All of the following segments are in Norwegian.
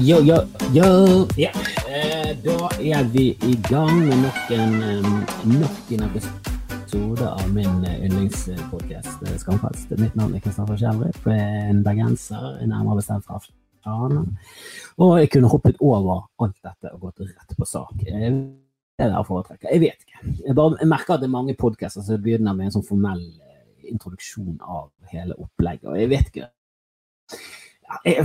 Yo, yo, yo. Ja. Eh, da er vi i gang med nok en, nok en episode av min uh, yndlingspodkast uh, Skamfest. Mitt navn er Kristoffer Kjellrup, en bergenser, nærmere bestemt fra Fana. Og jeg kunne hoppet over alt dette og gått rett på sak. Eh, det er det jeg foretrekker. Jeg vet ikke. Jeg, bare, jeg merker at det er mange podkaster som begynner med en sånn formell introduksjon av hele opplegget, og jeg vet ikke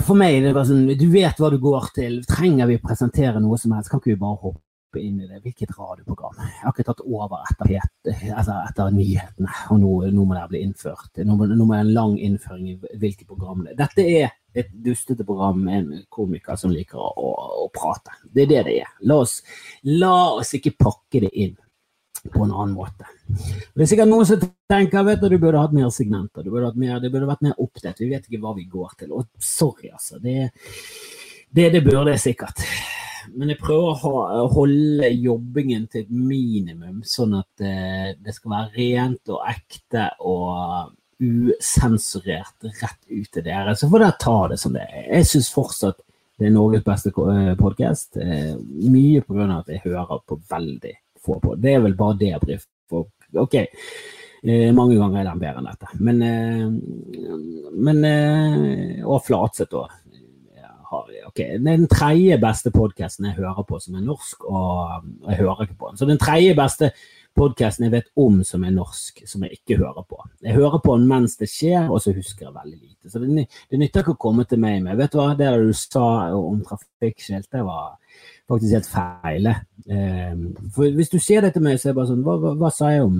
for meg det var sånn, du vet hva du går til. Trenger vi å presentere noe som helst, kan ikke vi bare hoppe inn i det. Hvilket radioprogram? Jeg har ikke tatt over etter, altså etter nyhetene, og nå, nå, må det bli innført. Nå må, nå må det en lang innføring i hvilke program det er. Dette er et dustete program med en komiker som liker å, å, å prate. Det er det det er. La oss, la oss ikke pakke det inn på en annen måte. Det er sikkert noen som tenker vet du, du burde hatt mer segmenter, du burde hatt mer, det burde vært mer oppdelt. Vi vet ikke hva vi går til. Og sorry, altså. Det, det, det burde jeg sikkert. Men jeg prøver å holde jobbingen til et minimum, sånn at eh, det skal være rent og ekte og usensurert rett ut til dere. Så får dere ta det som det er. Jeg syns fortsatt det er Norges beste eh, podkast. Eh, mye pga. at jeg hører på veldig få på. Det er vel bare folk. Ok, eh, mange ganger er den bedre enn dette. Men, eh, men eh, Og Flatseth òg. Okay. Det er den tredje beste podkasten jeg hører på som er norsk, og jeg hører ikke på den. Så den tredje beste podkasten jeg vet om som er norsk, som jeg ikke hører på. Jeg hører på den mens det skjer, og så husker jeg veldig lite. Så det, det nytter ikke å komme til meg med Vet du hva, det du sa om trafikkskilt, det var faktisk helt feil. Eh, for hvis du ser dette med, så er det bare sånn hva, hva, hva, sa jeg om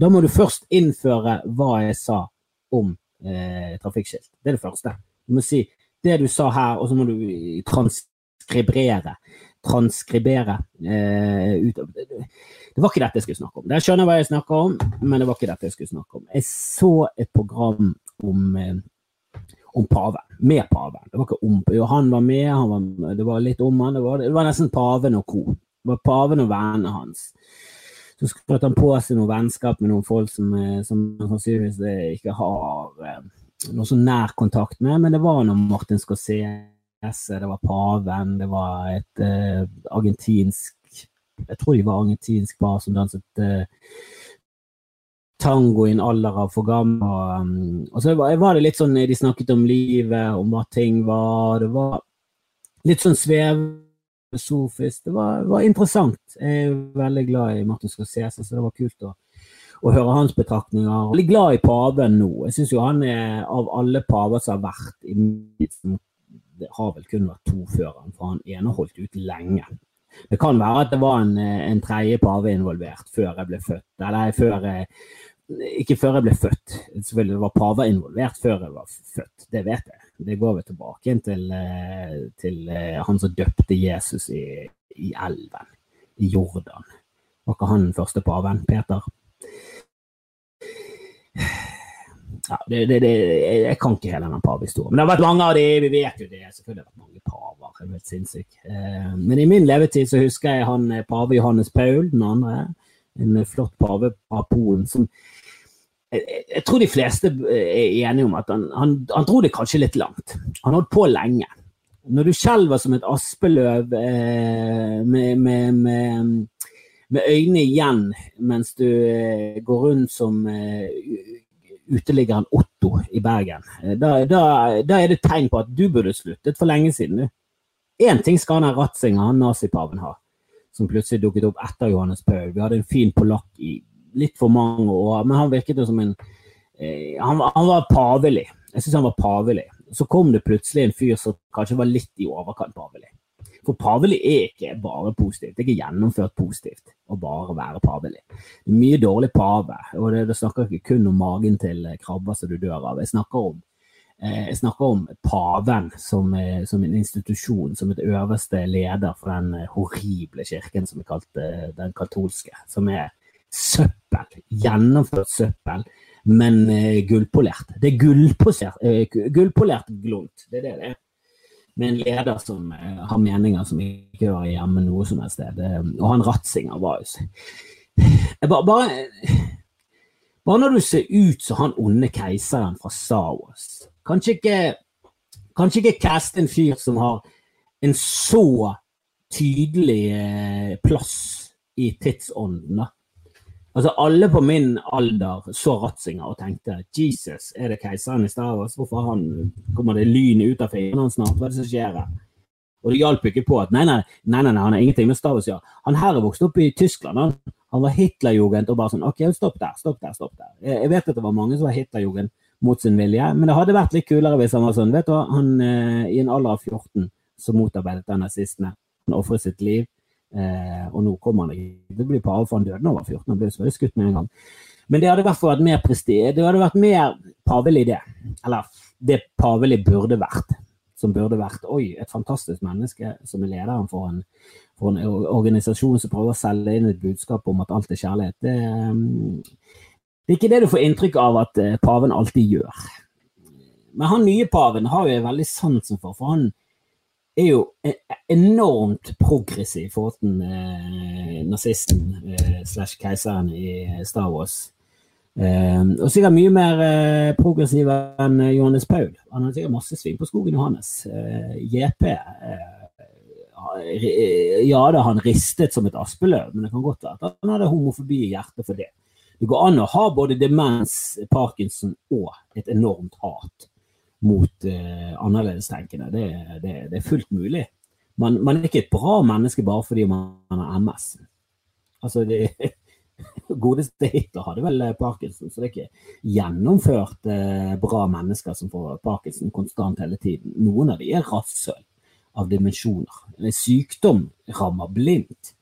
Da må du først innføre hva jeg sa om eh, trafikkskilt. Det er det første. Du må si det du sa her, og så må du transkribere. Transkribere eh, ut av det, det var ikke dette jeg skulle snakke om. Jeg skjønner hva jeg snakker om, men det var ikke dette jeg skulle snakke om. Jeg så et program om eh, om paven. Med paven. Det var ikke om, jo, han var med, han var, det var litt om han, det var, det var nesten paven og co. Det var paven og vennene hans. Så skrøt han på seg noe vennskap med noen folk som, han som sannsynligvis ikke har eh, noe så nær kontakt med, men det var noe Martin Scorsese, det var paven, det var et uh, argentinsk Jeg tror de var argentinsk par som danset uh, tango i en alder av for gammel. Og, um, så var det litt sånn De snakket om livet, om hva ting var. Det var litt sånn sofisk, Det var, var, interessant. Jeg er veldig glad i Martin Scorsese, så det var kult å, å høre hans betraktninger. Veldig glad i paven nå. Jeg syns jo han er av alle paver som har vært i Det har vel kun vært to før han, for han ene holdt ut lenge. Det kan være at det var en, en tredje pave involvert før jeg ble født, eller før jeg ikke før jeg ble født. Selvfølgelig var paver involvert før jeg var født, det vet jeg. Det går vi tilbake til, eh, til eh, han som døpte Jesus i, i, elven, i Jordan. Var ikke han den første paven? Peter? Ja, det, det, det, jeg kan ikke hele den pavehistorien. Men det har vært mange av de, vi vet jo det. Selvfølgelig har vært mange paver. Det er helt sinnssykt. Eh, men i min levetid så husker jeg han pave Johannes Paul, den andre en flott pave av Polen. som jeg, jeg, tror de fleste er enige om at han, han, han dro det kanskje litt langt. Han holdt på lenge. Når du skjelver som et aspeløv eh, med, med, med, med, øynene igjen mens du eh, går rundt som eh, uteliggeren Otto i Bergen, eh, da, da, da, er det tegn på at du burde sluttet for lenge siden. Én ting skal ha Ratzinger, han nazipaven, ha som plutselig dukket opp etter Johannes Paul. Vi hadde en fin polakk i litt for mange år, men han virket jo som en eh, han, han, var pavelig. Jeg syns han var pavelig. Så kom det plutselig en fyr som kanskje var litt i overkant pavelig. For pavelig er ikke bare positivt. Det er ikke gjennomført positivt å bare være er mye dårlig pave, og det, det snakker ikke kun om magen til krabber som du dør av. Jeg snakker om Eh, jeg snakker om paven som, eh, som, en institusjon, som et øverste leder for den eh, horrible kirken som er kalt den katolske. Som er søppel. Gjennomført søppel, men gullpolert. Det er gullpolert, gullpolert glunt. Det er det det er. Med en leder som har meninger som ikke hører hjemme noe som helst sted. Og han Ratzinger var jo bare, bare, bare når du ser ut som han onde keiseren fra Star Kanskje ikke, kanskje ikke caste en fyr som har en så tydelig eh, plass i tidsånden. da. Altså Alle på min alder så Ratzinger og tenkte Jesus, er det keiseren i Star? Hvorfor han, kommer det lyn ut av fingrene hans snart? Hva er det som skjer her? Og det hjalp ikke på at nei, nei, nei, nei, han har ingenting med Star å gjøre. Han her er vokst opp i Tyskland. Han, han var Hitlerjugend og bare sånn OK, stopp der, stopp der, stopp der. Jeg, jeg vet at det var mange som var Hitlerjugend mot sin vilje, men det hadde vært litt kulere hvis han var sånn. Vet du hva, han eh, i en alder av 14 så motarbeidet den nazistene. Han ofret sitt liv. Eh, og nå kommer han ikke til å bli pave, for han døde da han var 14. Han ble selvfølgelig skutt med en gang. Men det hadde fall vært mer prestige. Det hadde vært mer pavelig, det. Eller det pavelig burde vært. Som burde vært Oi, et fantastisk menneske som er lederen for en, for en organisasjon som prøver å selge inn et budskap om at alt er kjærlighet. Det, mm, det er ikke det du får inntrykk av at eh, paven alltid gjør. Men han nye paven har jo veldig sansen for, for han er jo e-, enormt progressiv for til eh, nazisten eh, slash keiseren i Star Wars. Eh, og sikkert mye mer eh, progressiv enn Johannes Paul. Han har sikkert masse sving på skogen Johannes. Eh, JP eh, Ja da, han ristet som et aspeløv, men det kan godt være at han hadde homofobi i hjertet for det. Det går an å ha både demens, parkinson og et enormt hat mot eh, annerledestenkende. Det, det, det, er fullt mulig. Man, man, er ikke et bra menneske bare fordi man har MS. Altså, det, Godeste Hitler hadde vel eh, parkinson, så det er ikke gjennomført eh, bra mennesker som får parkinson konstant hele tiden. Noen av de er rasshøl av dimensjoner. Sykdom rammer blindt.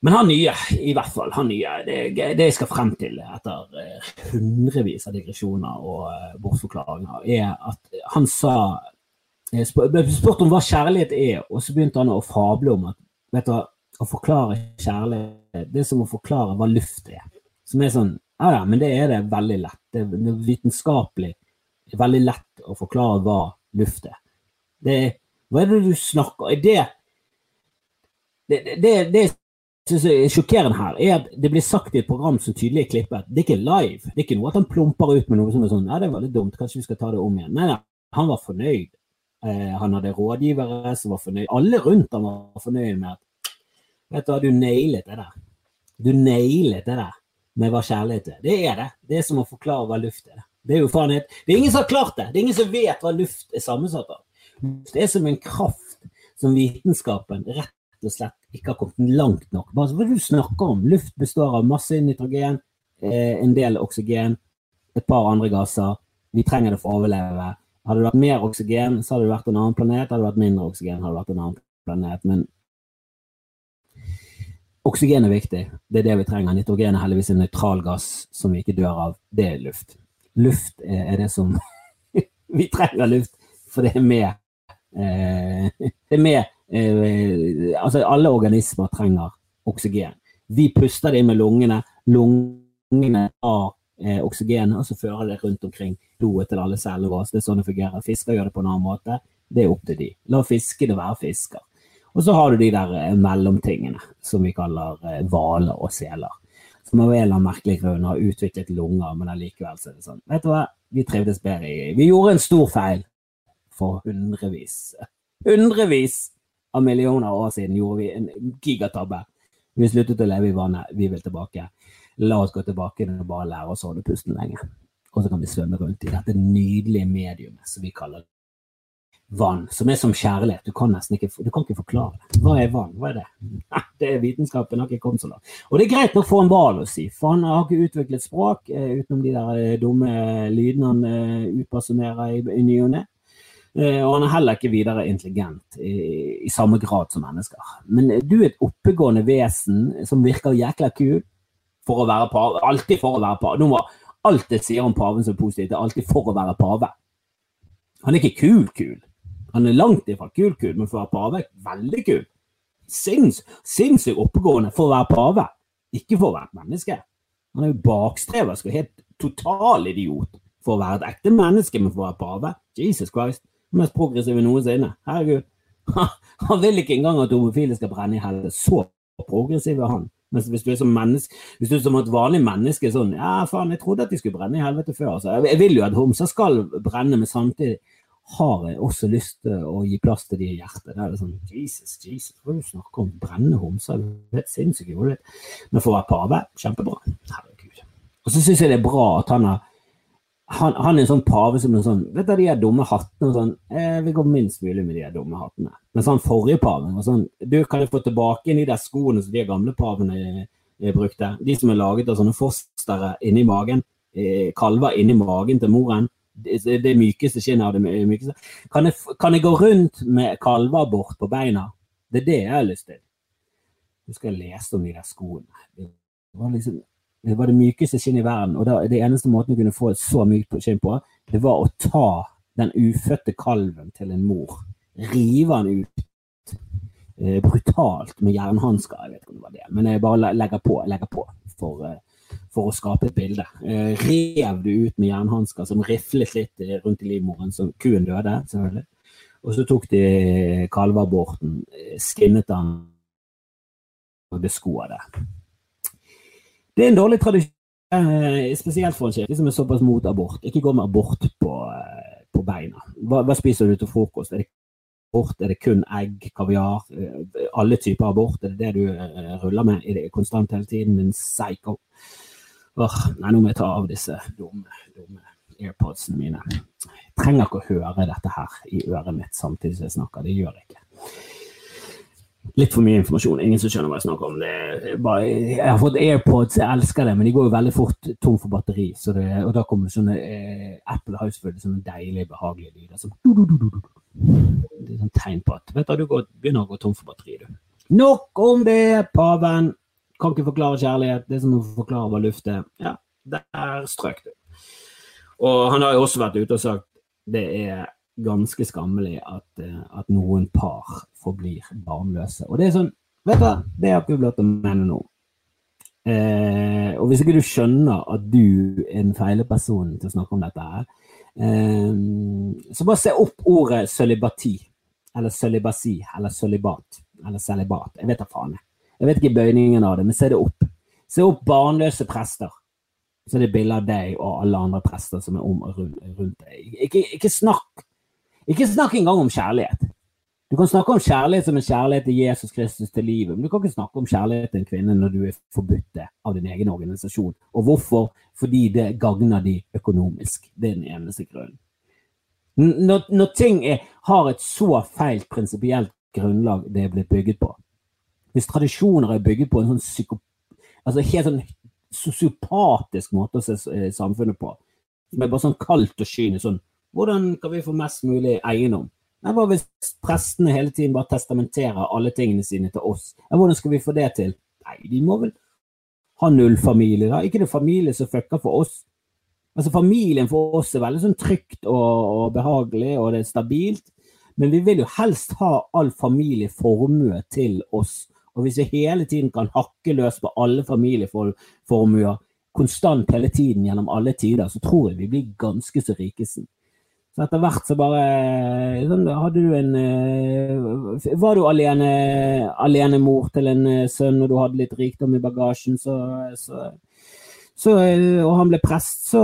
Men han nye, i hvert fall, han nye, det, det jeg skal frem til etter eh, hundrevis av digresjoner og uh, bortforklaringer, er at han sa Jeg ble spurt om hva kjærlighet er, og så begynte han å fable om at vet du, å forklare kjærlighet Det er som å forklare hva luft er. Som er sånn Ja ja, men det er det veldig lett. Det det er vitenskapelig veldig lett å forklare hva luft er. Det, hva er det du snakker om? Det, det, det, det synes er sjokkerende her, er at det blir sagt i et program som tydelig er klippet. Det er ikke live. Det er ikke noe at han plumper ut med noe som er sånn Nei, det var litt dumt, kanskje vi skal ta det om igjen. Nei, nei, han var fornøyd. Eh, han hadde rådgivere som var fornøyd. Alle rundt han var fornøyd med at Vet du hva, du nailet det der. Du nailet det der med hva kjærlighet er. Det er det. Det er som å forklare hva luft er. Det er jo faen helt Det er ingen som har klart det. Det er ingen som vet hva luft er sammensatt av. Det er som en kraft som vitenskapen rett og slett ikke har kommet langt nok. Bare hva du snakker om? Luft består av masse nitrogen, eh, en del oksygen, et par andre gasser. Vi trenger det for å overleve. Hadde det vært mer oksygen, så hadde det vært en annen planet. Hadde det vært mindre oksygen, hadde det vært en annen planet. Men oksygen er viktig. Det er det vi trenger. Nitrogen er heldigvis en nøytral gass som vi ikke dør av. Det er luft. Luft er det som Vi trenger luft, for det er med eh, Det er med eh, Altså, alle organismer trenger oksygen. Vi puster det inn med lungene. Lungene har eh, oksygen, og så fører det rundt omkring blodet til alle cellene våre. Det er sånn det fungerer. Fisker gjør det på en annen måte. Det er opp til de. La fiskene være fisker. Og så har du de der eh, mellomtingene som vi kaller eh, hvaler og seler. Som av en eller annen merkelig grunn har utviklet lunger, men allikevel er det sånn Vet du hva, vi trivdes bedre i Vi gjorde en stor feil for hundrevis hundrevis av millioner år siden gjorde vi en gigatabbe. Vi sluttet å leve i vannet, vi vil tilbake. La oss gå tilbake og bare lære oss å holde pusten lenge. Og så kan vi svømme rundt i dette nydelige mediumet som vi kaller vann, som er som kjærlighet. Du kan nesten ikke, du kan ikke forklare det. Hva er vann? Hva er det? Det er vitenskapen har ikke kommet så langt. Og det er greit nok for en hval å si, for han har ikke utviklet språk eh, utenom de der eh, dumme lydene han eh, utpersonerer i, i ny og ne. Eh, og han er heller ikke videre intelligent i, i, samme grad som mennesker. Men du er et oppegående vesen som virker jækla kul for å være pave. Alltid for å være pave. Nå må alt jeg sier om paven som er positivt, er alltid for å være pave. Han er ikke kul-kul. Han er langt ifra kul-kul, men for å være pave, veldig kul. Sinns, sinnssykt oppegående for å være pave, ikke for å være et menneske. Han er jo bakstreversk og helt total idiot for å være et ekte menneske, men for å være pave. Jesus Christ mest progressive noensinne. Herregud. Han vil ikke engang at homofile skal brenne i helvete. Så progressiv er han. Mens hvis du er som menneske, hvis du er som et vanlig menneske sånn Ja, faen, jeg trodde at de skulle brenne i helvete før. Altså. Jeg vil jo at homser skal brenne, men samtidig har jeg også lyst til å gi plass til de i hjertet. Det er det sånn Jesus, Jesus, hva du snakker om brennende homser? Du er sinnssyk. Men for å være pave, kjempebra. Herregud. Og så syns jeg det er bra at han har han, han, er en sånn pave som er sånn Vet du de her dumme hattene og sånn Jeg vil gå minst mulig med de her dumme hattene. Mens han forrige paven var sånn Du, kan jeg få tilbake inn de der skoene som de gamle pavene eh, brukte? De som er laget av sånne fostre inni magen. Eh, kalver inni magen til moren det, det mykeste skinnet av det mykeste. Kan jeg, kan jeg gå rundt med kalver bort på beina? Det er det jeg har lyst til. Jeg husker jeg leste om de der skoene. Det var, liksom, det, var det mykeste skinnet i verden. Og da, det eneste måten du kunne få så mykt skinn på, det var å ta den ufødte kalven til en mor. Rive den ut eh, brutalt med jernhansker. Jeg vet ikke om det var det, men jeg bare legger på, legger på for eh, for å skape et bilde. Eh, rev du ut med jernhansker som riflet litt rundt i livmoren, så kuen døde, selvfølgelig. Og så tok de kalveaborten, eh, skinnet den og beskoa det. Det er en dårlig tradisjon, eh, spesielt for en kirke som er såpass mot abort. Ikke gå med abort på, eh, på beina. Hva, hva, spiser du til frokost? Er det abort? Er det kun egg, kaviar? Alle typer abort? Er det det du ruller med i det konstant hele tiden? En psycho? Åh, nei, nå må jeg ta av disse dumme, dumme airpodsene mine. Jeg trenger ikke å høre dette her i øret mitt samtidig som jeg snakker. Det gjør jeg ikke. Litt for mye informasjon. Ingen som skjønner hva jeg snakker om. Bare, jeg har fått AirPods, jeg elsker det, men de går jo veldig fort tom for batteri. Det, og da kommer sånne eh, Apple har jo selvfølgelig sånne deilige, behagelige lyder. Som det er sånn tegn på at vet du, du går, begynner å gå tom for batteri. du. Nok om det, paven! Kan ikke forklare kjærlighet. Det som å forklare hva luft er. Ja, der strøk du. Og han har jo også vært ute og sagt det er ganske skammelig at, eh, at noen par forblir barnløse. Og det er sånn Vet du hva, det har ikke til å mene nå. Eh, og hvis ikke du skjønner at du er den feile personen til å snakke om dette her, eh, så bare se opp ordet sølibati. Eller sølibasi. Eller sølibat. Eller celibat. Jeg vet da faen. jeg. Vet ikke bøyningen av det, men se det opp. Se opp barnløse prester. Så det er bilde av deg og alle andre prester som er om og rundt deg. Ikke, ikke, snakk Ikke snakk engang om kjærlighet. Du kan snakke om kjærlighet som en kjærlighet til Jesus Kristus til livet, men du kan ikke snakke om kjærlighet til en kvinne når du er forbudt av din egen organisasjon. Og hvorfor? Fordi det gagner de økonomisk. Det er den eneste grunnen. Når, når ting er, har et så feil prinsipielt grunnlag det er blitt bygget på, hvis tradisjoner er bygget på en sånn psyko, altså helt sånn sosiopatisk måte å se eh, samfunnet på, som er bare sånn kaldt og kynisk sånn Hvordan kan vi få mest mulig eiendom? Nei, Hva hvis prestene hele tiden bare testamenterer alle tingene sine til oss? Hvordan skal vi få det til? Nei, de må vel ha null familie, da? Ikke det familie som fucker for oss. Altså Familien for oss er veldig sånn trygt og, og behagelig, og det er stabilt. Men vi vil jo helst ha all familieformue til oss og hvis vi hele tiden kan hakke løs på alle familieformuer konstant hele tiden gjennom alle tider, så tror jeg vi blir ganske så rikesen. Så etter hvert så bare sånn, Hadde du en eh, Var du alene, alenemor til en eh, sønn og du hadde litt rikdom i bagasjen, så, så så, eh, og han ble prest, så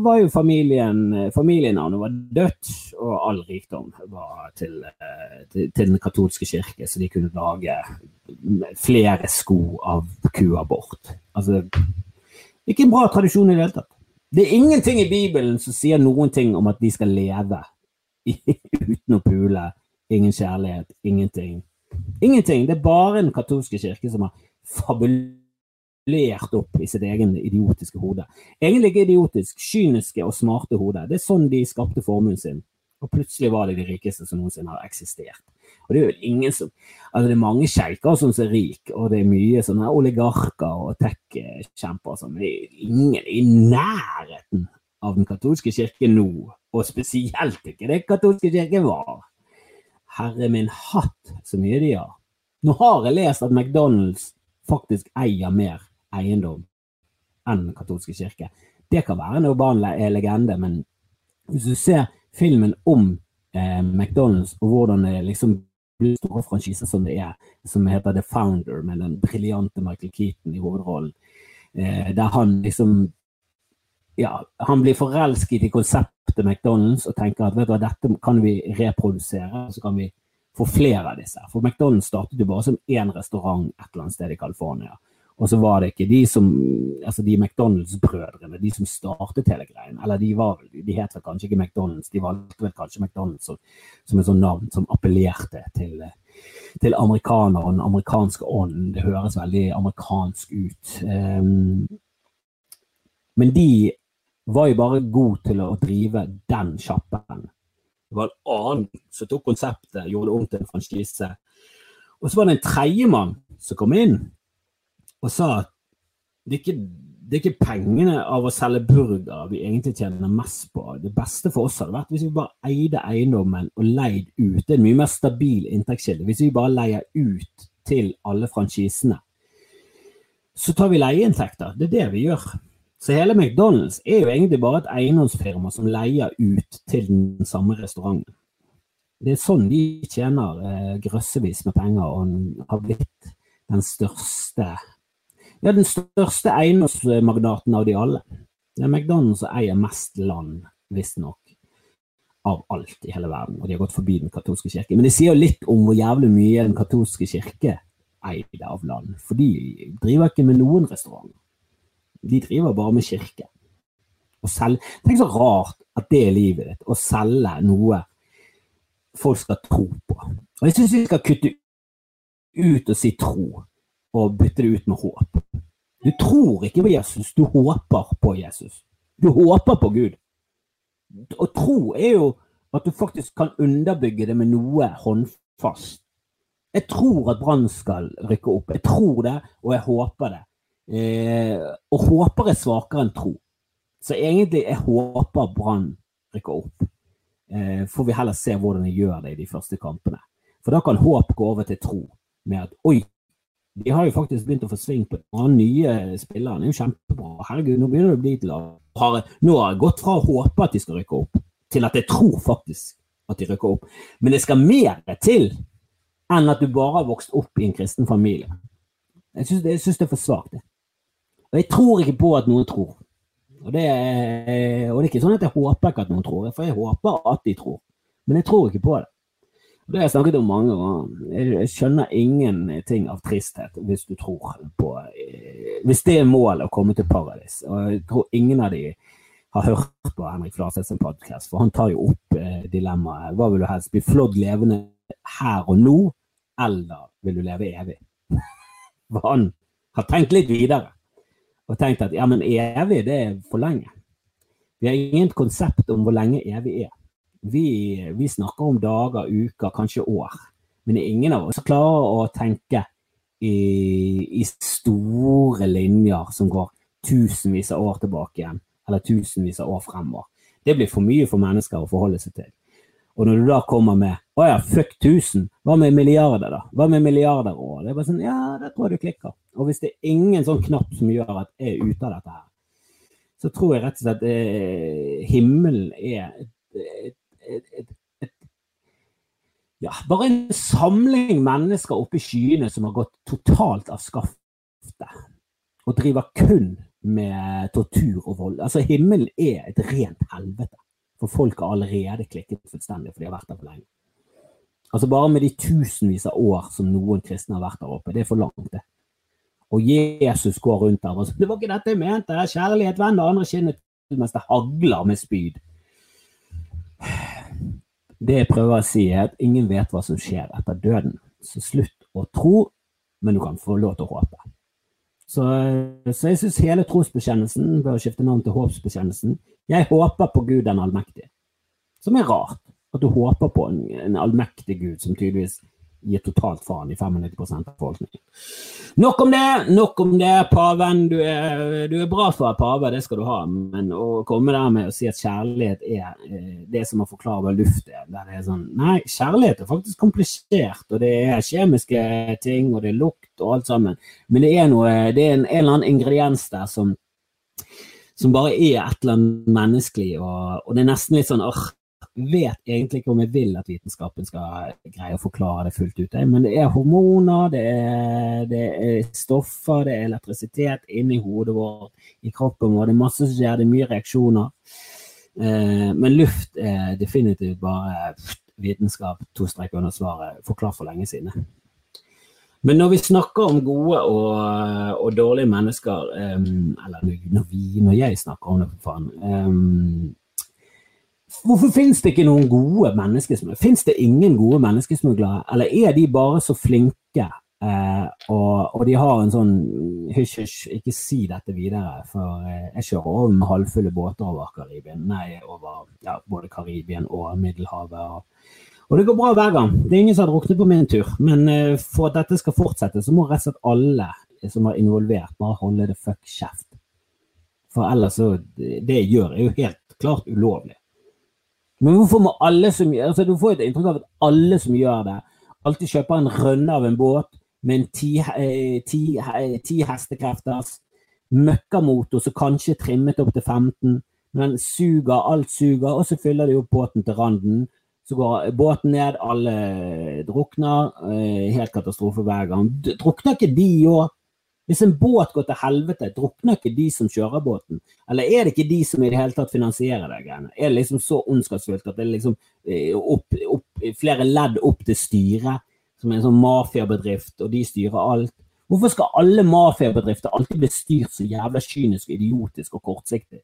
var jo familien familienavnet var dødt, og all rikdom var til, eh, til, til, den katolske kirke, så de kunne lage flere sko av kuabort. Altså, ikke en bra tradisjon i det hele tatt. Det er ingenting i Bibelen som sier noen ting om at de skal leve uten å pule. Ingen kjærlighet, ingenting. Ingenting. Det er bare den katolske kirke som har fabulert opp i sitt egen idiotiske hode. Egentlig ikke idiotisk, kyniske og smarte hode. Det er sånn de skapte formuen sin. Og plutselig var det de rikeste som noensinne har eksistert. Og det er jo ingen som Altså, det er mange sjeiker som er rike, og det er mye sånne oligarker og tech-kjemper som det er ingen i nærheten av den katolske kirke nå. Og spesielt ikke det katolske kirke var. Herre min hatt, så mye de har. Nå har jeg lest at McDonald's faktisk eier mer eiendom enn den katolske kirke. Det kan være en urban legende, men hvis du ser filmen om eh, McDonald's og hvordan det liksom store franchiser som det er, som heter The Founder, med den briljante Michael Keaton i hovedrollen, eh, der han liksom ja, han blir forelsket i konseptet McDonald's og tenker at vet du hva, dette kan vi reprodusere, så kan vi få flere av disse. For McDonald's startet jo bare som én restaurant et eller annet sted i California. Og så var det ikke de som, altså de McDonald's-brødrene, de som startet hele greien. Eller de var de het vel kanskje ikke McDonald's, de valgte vel kanskje McDonald's som, som et sånt navn som appellerte til, til amerikanere og den amerikanske ånden. Det høres veldig amerikansk ut. Um, men de var jo bare gode til å drive den sjappen. Det var en annen som tok konseptet, gjorde det om til en franchise. Og så var det en tredjemann som kom inn og sa at det er, ikke, det er ikke pengene av å selge burger vi egentlig tjener mest på. Det beste for oss hadde vært hvis vi bare eide eiendommen og leid ut. Det er en mye mer stabil inntektskilde. Hvis vi bare leier ut til alle franchisene, så tar vi leieinntekter. Det er det vi gjør. Så hele McDonald's er jo egentlig bare et eiendomsfirma som leier ut til den samme restauranten. Det er sånn de tjener eh, grøssevis med penger og har blitt den største ja, den største eiendomsmagnaten av de alle. Det er McDonald's som eier mest land, visstnok, av alt i hele verden. Og de har gått forbi den katolske kirke. Men det sier jo litt om hvor jævlig mye den katolske kirke eide av land. For de driver ikke med noen restaurant. De driver bare med kirke. Og selv, Tenk så rart at det er livet ditt, å selge noe folk skal tro på. Og Jeg syns vi skal kutte ut og si tro, og bytte det ut med håp. Du tror ikke på Jesus, du håper på Jesus. Du håper på Gud. Og tro er jo at du faktisk kan underbygge det med noe håndfast. Jeg tror at Brann skal rykke opp. Jeg tror det, og jeg håper det. Eh, og håper er svakere enn tro. Så egentlig jeg håper Brann rykker opp. Eh, får vi heller se hvordan de gjør det i de første kampene. For da kan håp gå over til tro. Med at oi, de har jo faktisk begynt å få sving på den nye spilleren. Det er jo kjempebra. Herregud, nå begynner det å bli til å Nå har jeg gått fra å håpe at de skal rykke opp, til at jeg tror faktisk at de rykker opp. Men det skal mer til enn at du bare har vokst opp i en kristen familie. Jeg syns det, er for svakt. Og jeg tror ikke på at noen tror. Og det, er, og det er ikke sånn at jeg håper ikke at noen tror, for jeg håper at de tror. Men jeg tror ikke på det. Det har jeg snakket om mange ganger. Jeg skjønner ingenting av tristhet hvis du tror på eh, Hvis det er målet å komme til paradis. Og jeg tror ingen av de har hørt på Henrik Flarseth sin podkast, for han tar jo opp eh, dilemmaet. Hva vil du helst? Bli flådd levende her og nå, eller vil du leve evig? For han har tenkt litt videre og tenkt at ja, men evig, det er for lenge. Vi har ingen konsept om hvor lenge evig er. Vi, vi snakker om dager, uker, kanskje år. Men det er ingen av oss som klarer å tenke i, i, store linjer som går tusenvis av år tilbake igjen, eller tusenvis av år fremover. Det blir for mye for mennesker å forholde seg til. Og når du da kommer med å ja, fuck 1000, hva med milliarder, da? Hva med milliarder år? Det er bare sånn, ja, det tror jeg du klikker. Og hvis det er ingen sånn knapp som gjør at jeg er ute av dette her, så tror jeg rett og slett eh, himmelen er et, et, ja, bare en samling mennesker oppe i skyene som har gått totalt av skaftet og driver kun med tortur og vold. Altså, himmelen er et rent helvete. For folk har allerede klikket fullstendig, for de har vært der for lenge. Altså Bare med de tusenvis av år som noen kristne har vært der oppe, det er for langt, det. Og Jesus går rundt der og sier 'Det var ikke dette jeg mente. Kjærlighet vender andre kinnet mens det hagler med spyd'. Det jeg prøver å si, er at ingen vet hva som skjer etter døden. Så slutt å tro, men du kan få lov til å håpe. Så, så jeg syns hele trosbekjennelsen bør skifte navn til håpsbekjennelsen. Jeg håper på Gud den allmektige. Som er rart. At du håper på en, en allmektig Gud som tydeligvis gir totalt faen i 95% av befolkningen. Nok om det! Nok om det, paven. Du er, du er bra for pave, det skal du ha. Men å komme der med å si at kjærlighet er eh, det som å forklare hva luft er, der det er sånn Nei, kjærlighet er faktisk komplisert, og det er kjemiske ting, og det er lukt og alt sammen. Men det er noe Det er en, en eller annen ingrediens der som som bare er et eller annet menneskelig, og, og det er nesten litt sånn åh, vet egentlig ikke om jeg vil at vitenskapen skal greie å forklare det fullt ut. Men det er hormoner, det er, det er stoffer, det er elektrisitet inni hodet vårt, i kroppen vår. Det er masse som skjer, det er mye reaksjoner. Eh, men luft er definitivt bare vitenskap, to streker under svaret, forklart for lenge siden. Men når vi snakker om gode og, og dårlige mennesker, um, eller når, vi, når jeg snakker om det, for faen um, Hvorfor finnes det ikke noen gode menneskesmuglere? Finnes det ingen gode menneskesmuglere, eller er de bare så flinke Eh, og, og, de har en sånn Hysj, hysj, ikke si dette videre, for uh, jeg kjører over med halvfulle båter over Karibien. Nei, over ja, både Karibien og Middelhavet. Og, og, det går bra hver gang. Det er ingen som har druknet på min tur. Men eh, for at dette skal fortsette, så må rett og slett alle som er involvert, bare holde det fuck kjeft. For ellers så Det gjør, er jo helt klart ulovlig. Men hvorfor må alle som altså Du får et inntrykk av at alle som gjør det, alltid kjøper en rønne av en båt med en ti, eh, ti, eh, ti hestekrefters møkkamotor som kanskje er trimmet opp til 15. Men suger, alt suger, og så fyller de opp båten til randen. Så går båten ned, alle drukner. Eh, helt katastrofe hver gang. Drukner ikke de òg? Hvis en båt går til helvete, drukner ikke de som kjører båten? Eller er det ikke de som i det hele tatt finansierer det greiene? Er det liksom så ondskapsfullt at det er liksom opp, opp, flere ledd opp til styret? som er en sånn mafiabedrift, og de styrer alt. Hvorfor skal alle mafiabedrifter alltid bli styrt så jævla kynisk, idiotisk og kortsiktig?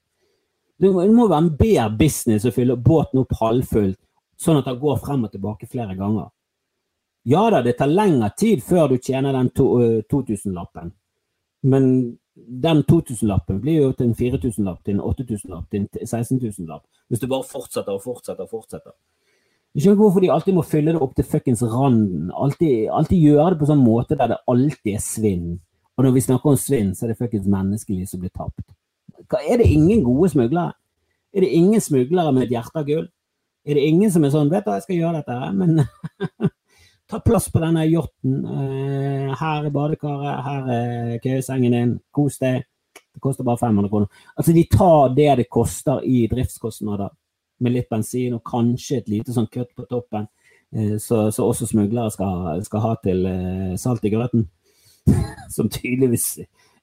Det må være en bedre business å fylle båten opp halvfullt, sånn at den går frem og tilbake flere ganger. Ja da, det tar lengre tid før du tjener den 2000-lappen, men den 2000-lappen blir jo til en 4000-lapp, til en 8000-lapp, til en 16 000-lapp, hvis du bare fortsetter og fortsetter og fortsetter. Ikke hvorfor de alltid må fylle det opp til fuckings randen. Altid, alltid gjøre det på sånn måte der det alltid er svinn. Og når vi snakker om svinn, så er det fuckings menneskeliv som blir tapt. Er det ingen gode smuglere? Er det ingen smuglere med et hjerte av gull? Er det ingen som er sånn 'Vet du, jeg skal gjøre dette', her, men ta plass på denne yachten. Eh, her er badekaret, her er køyesengen din. Kos deg. Det koster bare 500 kroner. Altså, de tar det det koster i driftskostnader med litt bensin og kanskje et lite sånn kutt på toppen, eh, så, så også smuglere skal, skal, ha til eh, salt i grøten. Som tydeligvis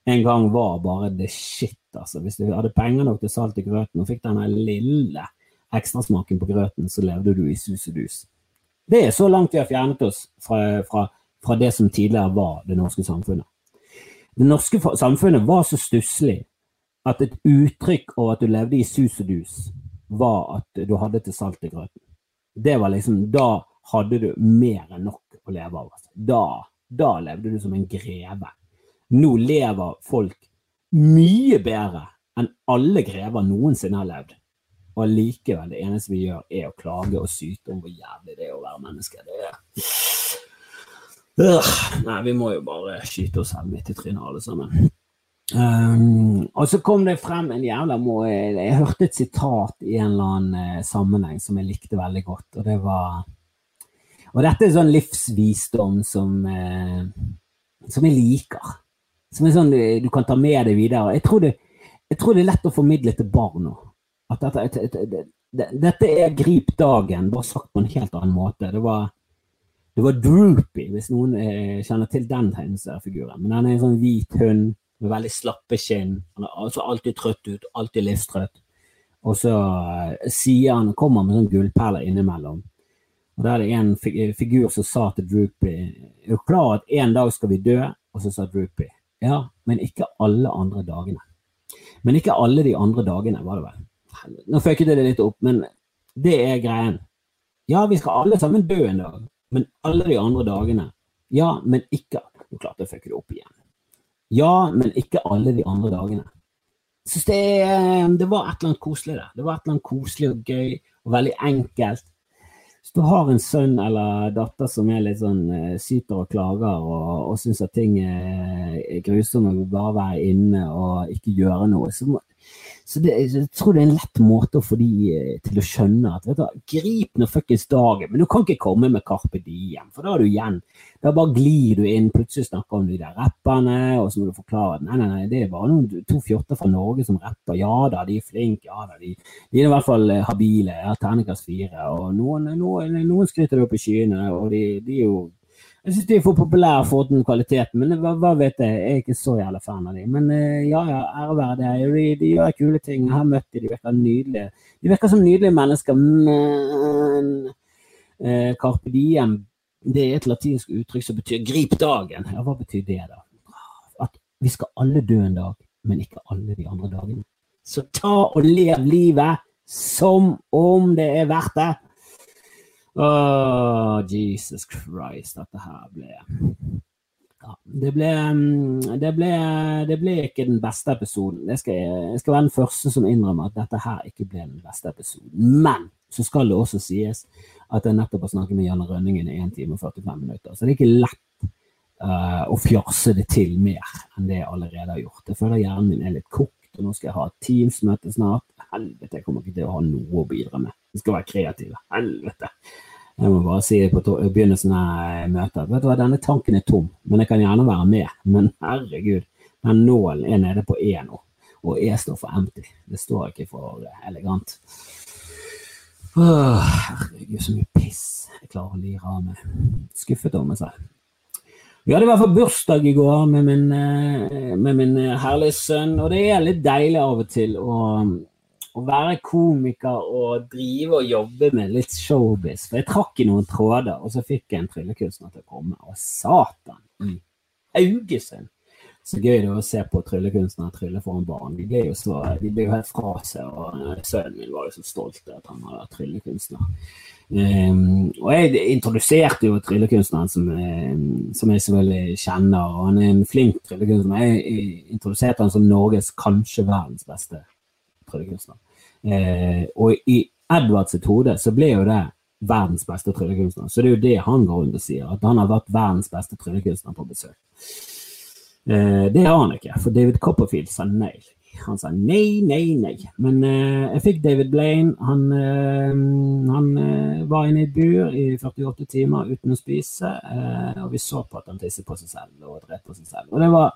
en gang var bare the shit, altså. Hvis du hadde penger nok til salt i grøten og fikk denne lille ekstrasmaken på grøten, så levde du i sus og dus. Det er så langt vi har fjernet oss fra, fra, fra det som tidligere var det norske samfunnet. Det norske samfunnet var så stusslig at et uttrykk over at du levde i sus og dus, var at du hadde til salt i grøten. Det var liksom, Da hadde du mer enn nok å leve av. Altså. Da, da levde du som en greve. Nå lever folk mye bedre enn alle grever noensinne har levd. Og likevel, det eneste vi gjør, er å klage og syte om hvor jævlig det er å være menneske. Det er Nei, vi må jo bare skyte oss selv midt i trynet, alle sammen. Um, og så kom det frem en jævla må jeg, jeg, hørte et sitat i en eller annen uh, sammenheng som jeg likte veldig godt, og det var Og dette er sånn livsvisdom som, eh, som jeg liker. Som er sånn du, du, kan ta med deg videre. Jeg tror det, jeg tror det er lett å formidle til barn nå. At dette, dette, dette, dette er grip dagen, bare sagt på en helt annen måte. Det var det var Droopy, hvis noen eh, kjenner til den tegneseriefiguren. Men han er en sånn hvit hund med veldig slappe kinn. Han er altså alltid trøtt ut, alltid livstrøtt. Og så uh, sier han, kommer med sånn gullperler innimellom. Og Da er det en figur som sa til Droopy Er du klar at en dag skal vi dø? Og så sa Droopy ja, men ikke alle andre dagene. Men ikke alle de andre dagene, var det vel. Nå føkket jeg det litt opp, men det er greien. Ja, vi skal alle sammen dø en dag, men alle de andre dagene. Ja, men ikke Nå klarte jeg å fucke det opp igjen. Ja, men ikke alle de andre dagene. Jeg syns det, det, var et eller annet koselig der. Det var et eller annet koselig og gøy og veldig enkelt. Hvis du har en sønn eller datter som er litt sånn uh, syter og klager og, og syns at ting er, er grusomme, bare være inne og ikke gjøre noe, så må, så det, jeg tror det er en lett måte å få de eh, til å skjønne at vet du, grip nå fuckings dagen, men du kan ikke komme med Carpe Diem, for da er du igjen. Da bare glir du inn, plutselig snakker om de der rapperne, og så må du forklare nei, nei, nei, det er bare noen to fjotter fra Norge som rapper. Ja da, de er flinke, ja da, de, de er i hvert fall eh, habile, jeg terningkast fire, og noen, noen, noen skryter det opp i skyene, og de, de er jo Jeg syns de er for populære for den kvaliteten, men hva, hva, vet jeg? Jeg er ikke så jævla fan av dem. Men uh, ja, ja, ære være det. De, de, gjør kule ting. Jeg har møtt dem, de virker nydelige. De virker som nydelige mennesker, men eh, Carpe diem det er et latinsk uttrykk som betyr 'grip dagen'. Ja, hva betyr det, da? At vi skal alle dø en dag, men ikke alle de andre dagene. Så ta og lev livet som om det er verdt det. Å, Jesus Christ, dette her ble ja, det, ble, mm, det, ble, det ble ikke den beste episoden. Jeg skal, jeg skal være den første som innrømmer at dette her ikke ble den beste episoden. Men så skal det også sies at jeg nettopp har snakket med Janne Rønningen i 1 time og 45 minutter. Så det er ikke lett uh, å fjarse det til mer enn det jeg allerede har gjort. Jeg føler hjernen min er litt kokt, og nå skal jeg ha Teams-møte snart. Helvete, jeg kommer ikke til å ha noe å bidra med. Vi skal være kreative. Helvete. Jeg må bare si på begynnelsen av møtet vet du hva, denne tanken er tom, men jeg kan gjerne være med. Men herregud, den nålen er nede på E nå, og E står for empty. Det står ikke for elegant. Åh, herregud, så mye piss jeg klarer å lire av meg. Skuffet over meg selv. Vi hadde i hvert fall bursdag i går med min, eh, med min herlige sønn, og det er litt deilig av og til å å være komiker og drive og jobbe med litt showbiz. For jeg trakk i noen tråder, og så fikk jeg en tryllekunstner til å komme. Og satan i Augesund! Så gøy det var å se på tryllekunstnere trylle foran barn. De ble jo så, de ble jo helt fra seg. og Sønnen min var jo så stolt av at han var tryllekunstner. Um, og jeg introduserte jo tryllekunstneren som, som, jeg selvfølgelig kjenner, og han er en flink tryllekunstner. Jeg introduserte han som Norges, kanskje verdens beste tryllekunstner. Eh, og i Edvards hode så ble jo det verdens beste tryllekunstner. Så det er jo det han går rundt og sier, at han har vært verdens beste tryllekunstner på besøk. Eh, det har han ikke, for David Copperfield sa nei. Han sa nei, nei, nei. Men eh, jeg fikk David Blaine. Han, eh, han eh, var inne i et bur i 48 timer uten å spise, eh, og vi så på at han tisset på seg selv og drepte på seg selv. Og det var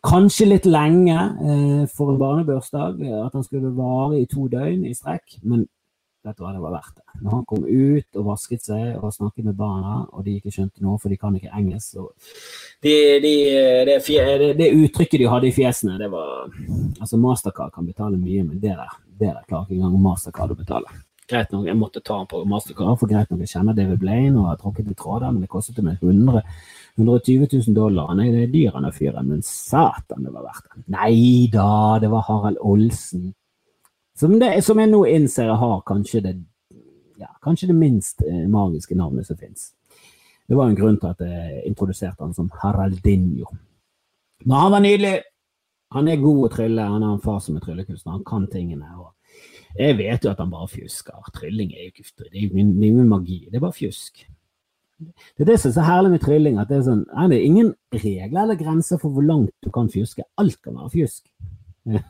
Kanskje litt lenge eh, for en barnebursdag, eh, at han skulle vare i to døgn i strekk. Men vet du hva, det var verdt det. Når han kom ut og vasket seg og snakket med barna, og de ikke skjønte noe, for de kan ikke engelsk de, de, det, det, det, uttrykket de hadde i fjesene, det var Altså, Mastercard kan betale mye, men det der, det der klarer ikke engang Mastercard å betale. Greit nok, jeg måtte ta han på Mastercard, for greit nok jeg kjenner David Blaine og har tråkket i tråder, men det kostet meg 100 120 000 dollar. Nei, det er dyr han fyren, men satan, det var verdt det. Nei da, det var Harald Olsen. Som, det, som jeg nå innser jeg har kanskje det, ja, kanskje det minst eh, magiske navnet som fins. Det var en grunn til at jeg introduserte han som Haraldinho. Men han var nydelig! Han er god å trylle, han har en far som er tryllekunstner, han kan tingene. og jeg vet jo at han bare fjusker. Trylling er jo ikke det er jo ingen magi, det er bare fjusk. Det er det som er så herlig med trylling, at det er sånn er det ingen regler eller grenser for hvor langt du kan fjuske. Alt kan være fjusk.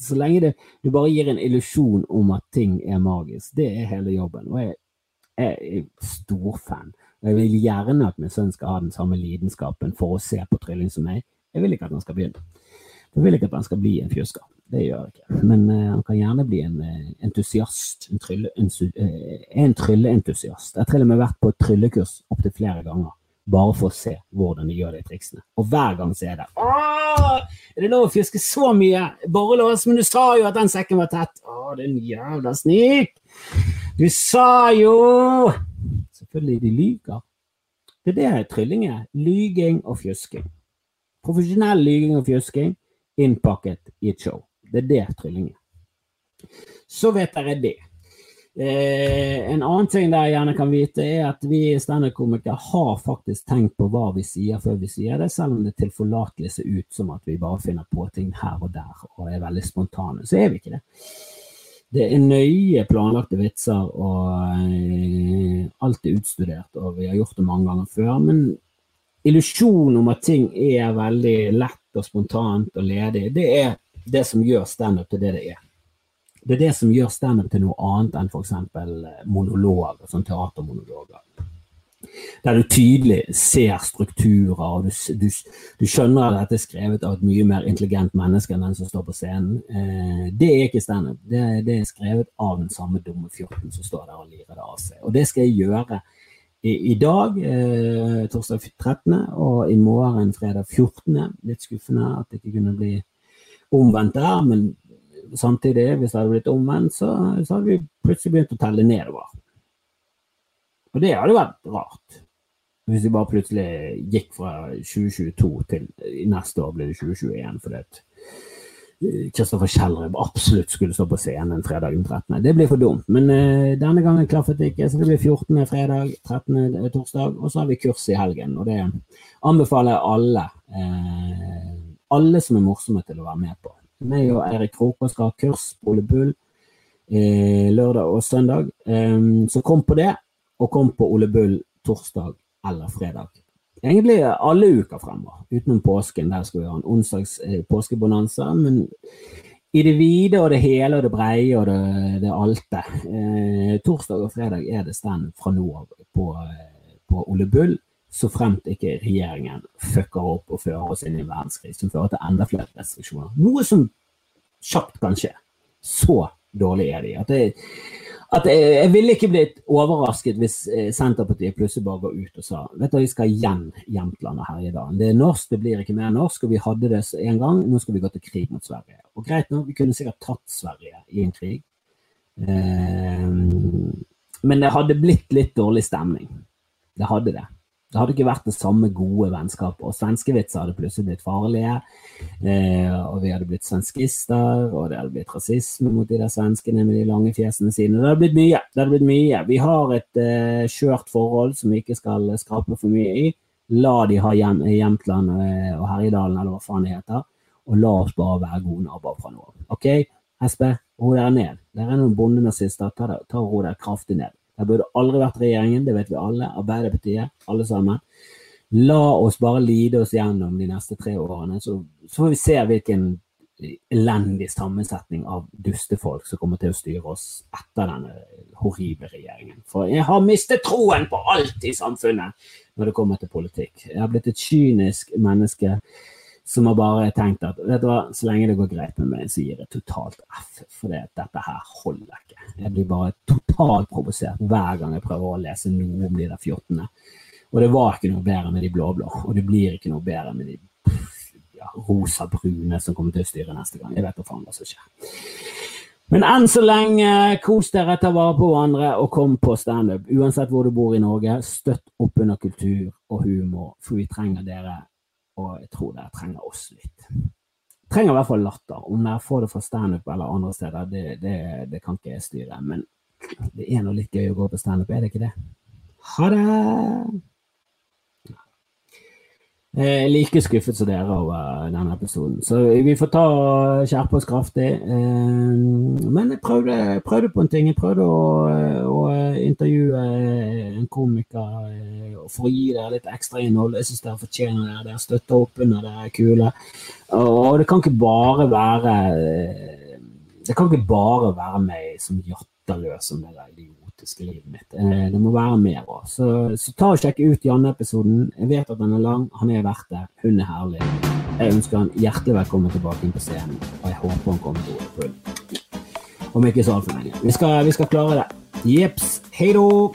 Så lenge det, du bare gir en illusjon om at ting er magisk. Det er hele jobben. Og jeg, jeg er storfan. Jeg vil gjerne at min sønn skal ha den samme lidenskapen for å se på trylling som meg. Jeg vil ikke at han skal begynne. Jeg vil ikke at han skal bli en fjusker. Det gjør jeg ikke. Men uh, han kan gjerne bli en uh, entusiast. En, trylle, uh, en trylleentusiast. Jeg har til og med vært på et tryllekurs opptil flere ganger. Bare for å se hvordan de gjør de triksene. Og hver gang så er det er det lov å fjuske så mye? Borrelås, men du sa jo at den sekken var tett. Å, din jævla snik! Du sa jo Selvfølgelig, de lyver. Det er det trylling er. Lyging og fjusking. Profesjonell lyging og fjusking innpakket i et show. Det er det trylling er. Så vet dere det. Eh, en annen ting dere gjerne kan vite, er at vi standup-komikere har faktisk tenkt på hva vi sier før vi sier det, selv om det tilforlatelig ser ut som at vi bare finner på ting her og der og er veldig spontane. Så er vi ikke det. Det er nøye planlagte vitser, og eh, alt er utstudert, og vi har gjort det mange ganger før. Men illusjonen om at ting er veldig lett og spontant og ledig, det er det som gjør standup til det det er. Det er det som gjør standup til noe annet enn f.eks. Eh, monologer, sånn teatermonologer. Der du tydelig ser strukturer, og du, du, du, skjønner at dette er skrevet av et mye mer intelligent menneske enn den som står på scenen. Eh, det er ikke standup. Det, det er skrevet av den samme dumme fjorten som står der og lirer det av seg. Og det skal jeg gjøre i, i dag, eh, torsdag 13., og i morgen fredag 14. Litt skuffende at det ikke kunne bli omvendt der, men samtidig, hvis det hadde blitt omvendt, så, så hadde vi plutselig begynt å telle nedover. Og det hadde vært rart. Hvis vi bare plutselig gikk fra 2022 til neste år blir det 2021 fordi at Kristoffer Kjellrup absolutt skulle stå på scenen fredag den 13. Det blir for dumt, men uh, denne gangen klaffet det ikke. Så det blir 14. fredag, 13. torsdag, og så har vi kurs i helgen. Og det anbefaler jeg alle, uh, alle som er morsomme til å være med på. Meg og Eirik Kroker skal ha kurs på Ole Bull eh, lørdag og søndag. Um, så kom på det, og kom på Ole Bull torsdag eller fredag egentlig alle uker fremover, utenom påsken. Der skal vi ha en onsdags eh, påskebonanza. Men i det vide og det hele og det breie og det, det alte. Eh, torsdag og fredag er det stand fra nå av på, eh, på Ole Bull. Så fremt ikke regjeringen fucker opp og fører oss inn i en verdenskrig som fører til enda flere restriksjoner. Noe som kjapt kan skje. Så dårlig er de. At det, at jeg, jeg ville ikke blitt overrasket hvis eh, Senterpartiet plutselig bare går ut og sa vet du, vi skal igjen Jämtland og Herjedalen. Det er norsk, det blir ikke mer norsk, og vi hadde det en gang. Nå skal vi gå til krig mot Sverige. Og greit nok, vi kunne sikkert tatt Sverige i en krig. Eh, men det hadde blitt litt dårlig stemning. Det hadde det. Det hadde ikke vært det samme gode vennskapet. Og svenskevitser hadde plutselig blitt farlige. Eh, og vi hadde blitt svenskister, og det hadde blitt rasisme mot de der svenskene med de lange fjesene sine. Det hadde blitt mye. Det hadde blitt mye. Vi har et eh, skjørt forhold som vi ikke skal skrape for mye i. La de ha hjem, Jämtland eh, og Herjedalen, eller hva faen det heter. Og la oss bare være gode naboer fra nå av. OK, Espe, ro dere ned. Dere er noen bondenazister. Ta, ta ro dere kraftig ned. Det burde aldri vært regjeringen, det vet vi alle. Arbeiderpartiet, alle sammen. La oss bare lide oss gjennom de neste tre årene, så, så får vi se hvilken elendig sammensetning av dustefolk som kommer til å styre oss etter denne horrible regjeringen. For jeg har mistet troen på alt i samfunnet når det kommer til politikk. Jeg har blitt et kynisk menneske som har bare tenkt at vet du hva, så lenge det går greit med meg, så gir jeg totalt F. For det, dette her holder ikke. Jeg blir bare totalt provosert hver gang jeg prøver å lese noe om de der fjottene. Og det var ikke noe bedre med de blå-blå, og det blir ikke noe bedre med de ja, rosa-brune som kommer til å styre neste gang. Jeg vet da faen hva som skjer. Men enn så lenge, kos dere, ta vare på hverandre og kom på standup. Uansett hvor du bor i Norge, støtt opp under kultur og humor, for vi trenger dere og jeg tror dere trenger oss litt. Trenger i hvert fall latter. Om dere får det fra standup eller andre steder, det, det, det, kan ikke jeg styre. Men det er nå litt gøy å gå på standup, er det ikke det? Ha det! Jeg er like skuffet som dere over denne episoden, så vi får ta og skjerpe oss kraftig. Eh, men jeg prøvde, prøvde på en ting. Jeg prøvde å, å intervjue en komiker eh, for å gi det litt ekstra innhold. Jeg syns dere fortjener det. Dere støtter opp under det er kule. Og det kan ikke bare være eh, Det kan ikke bare være meg som jatterløs om det der idioten kaotiske livet mitt. Eh, det må være mer òg. Så, så, ta og sjekk ut Janne-episoden. Jeg vet at den er lang, han er verdt det. Hun er herlig. Jeg ønsker han hjertelig velkommen tilbake inn på scenen, og jeg håper han kommer til å full. Om ikke så altfor lenge. Vi skal, vi skal klare det. Jepps. Hei då!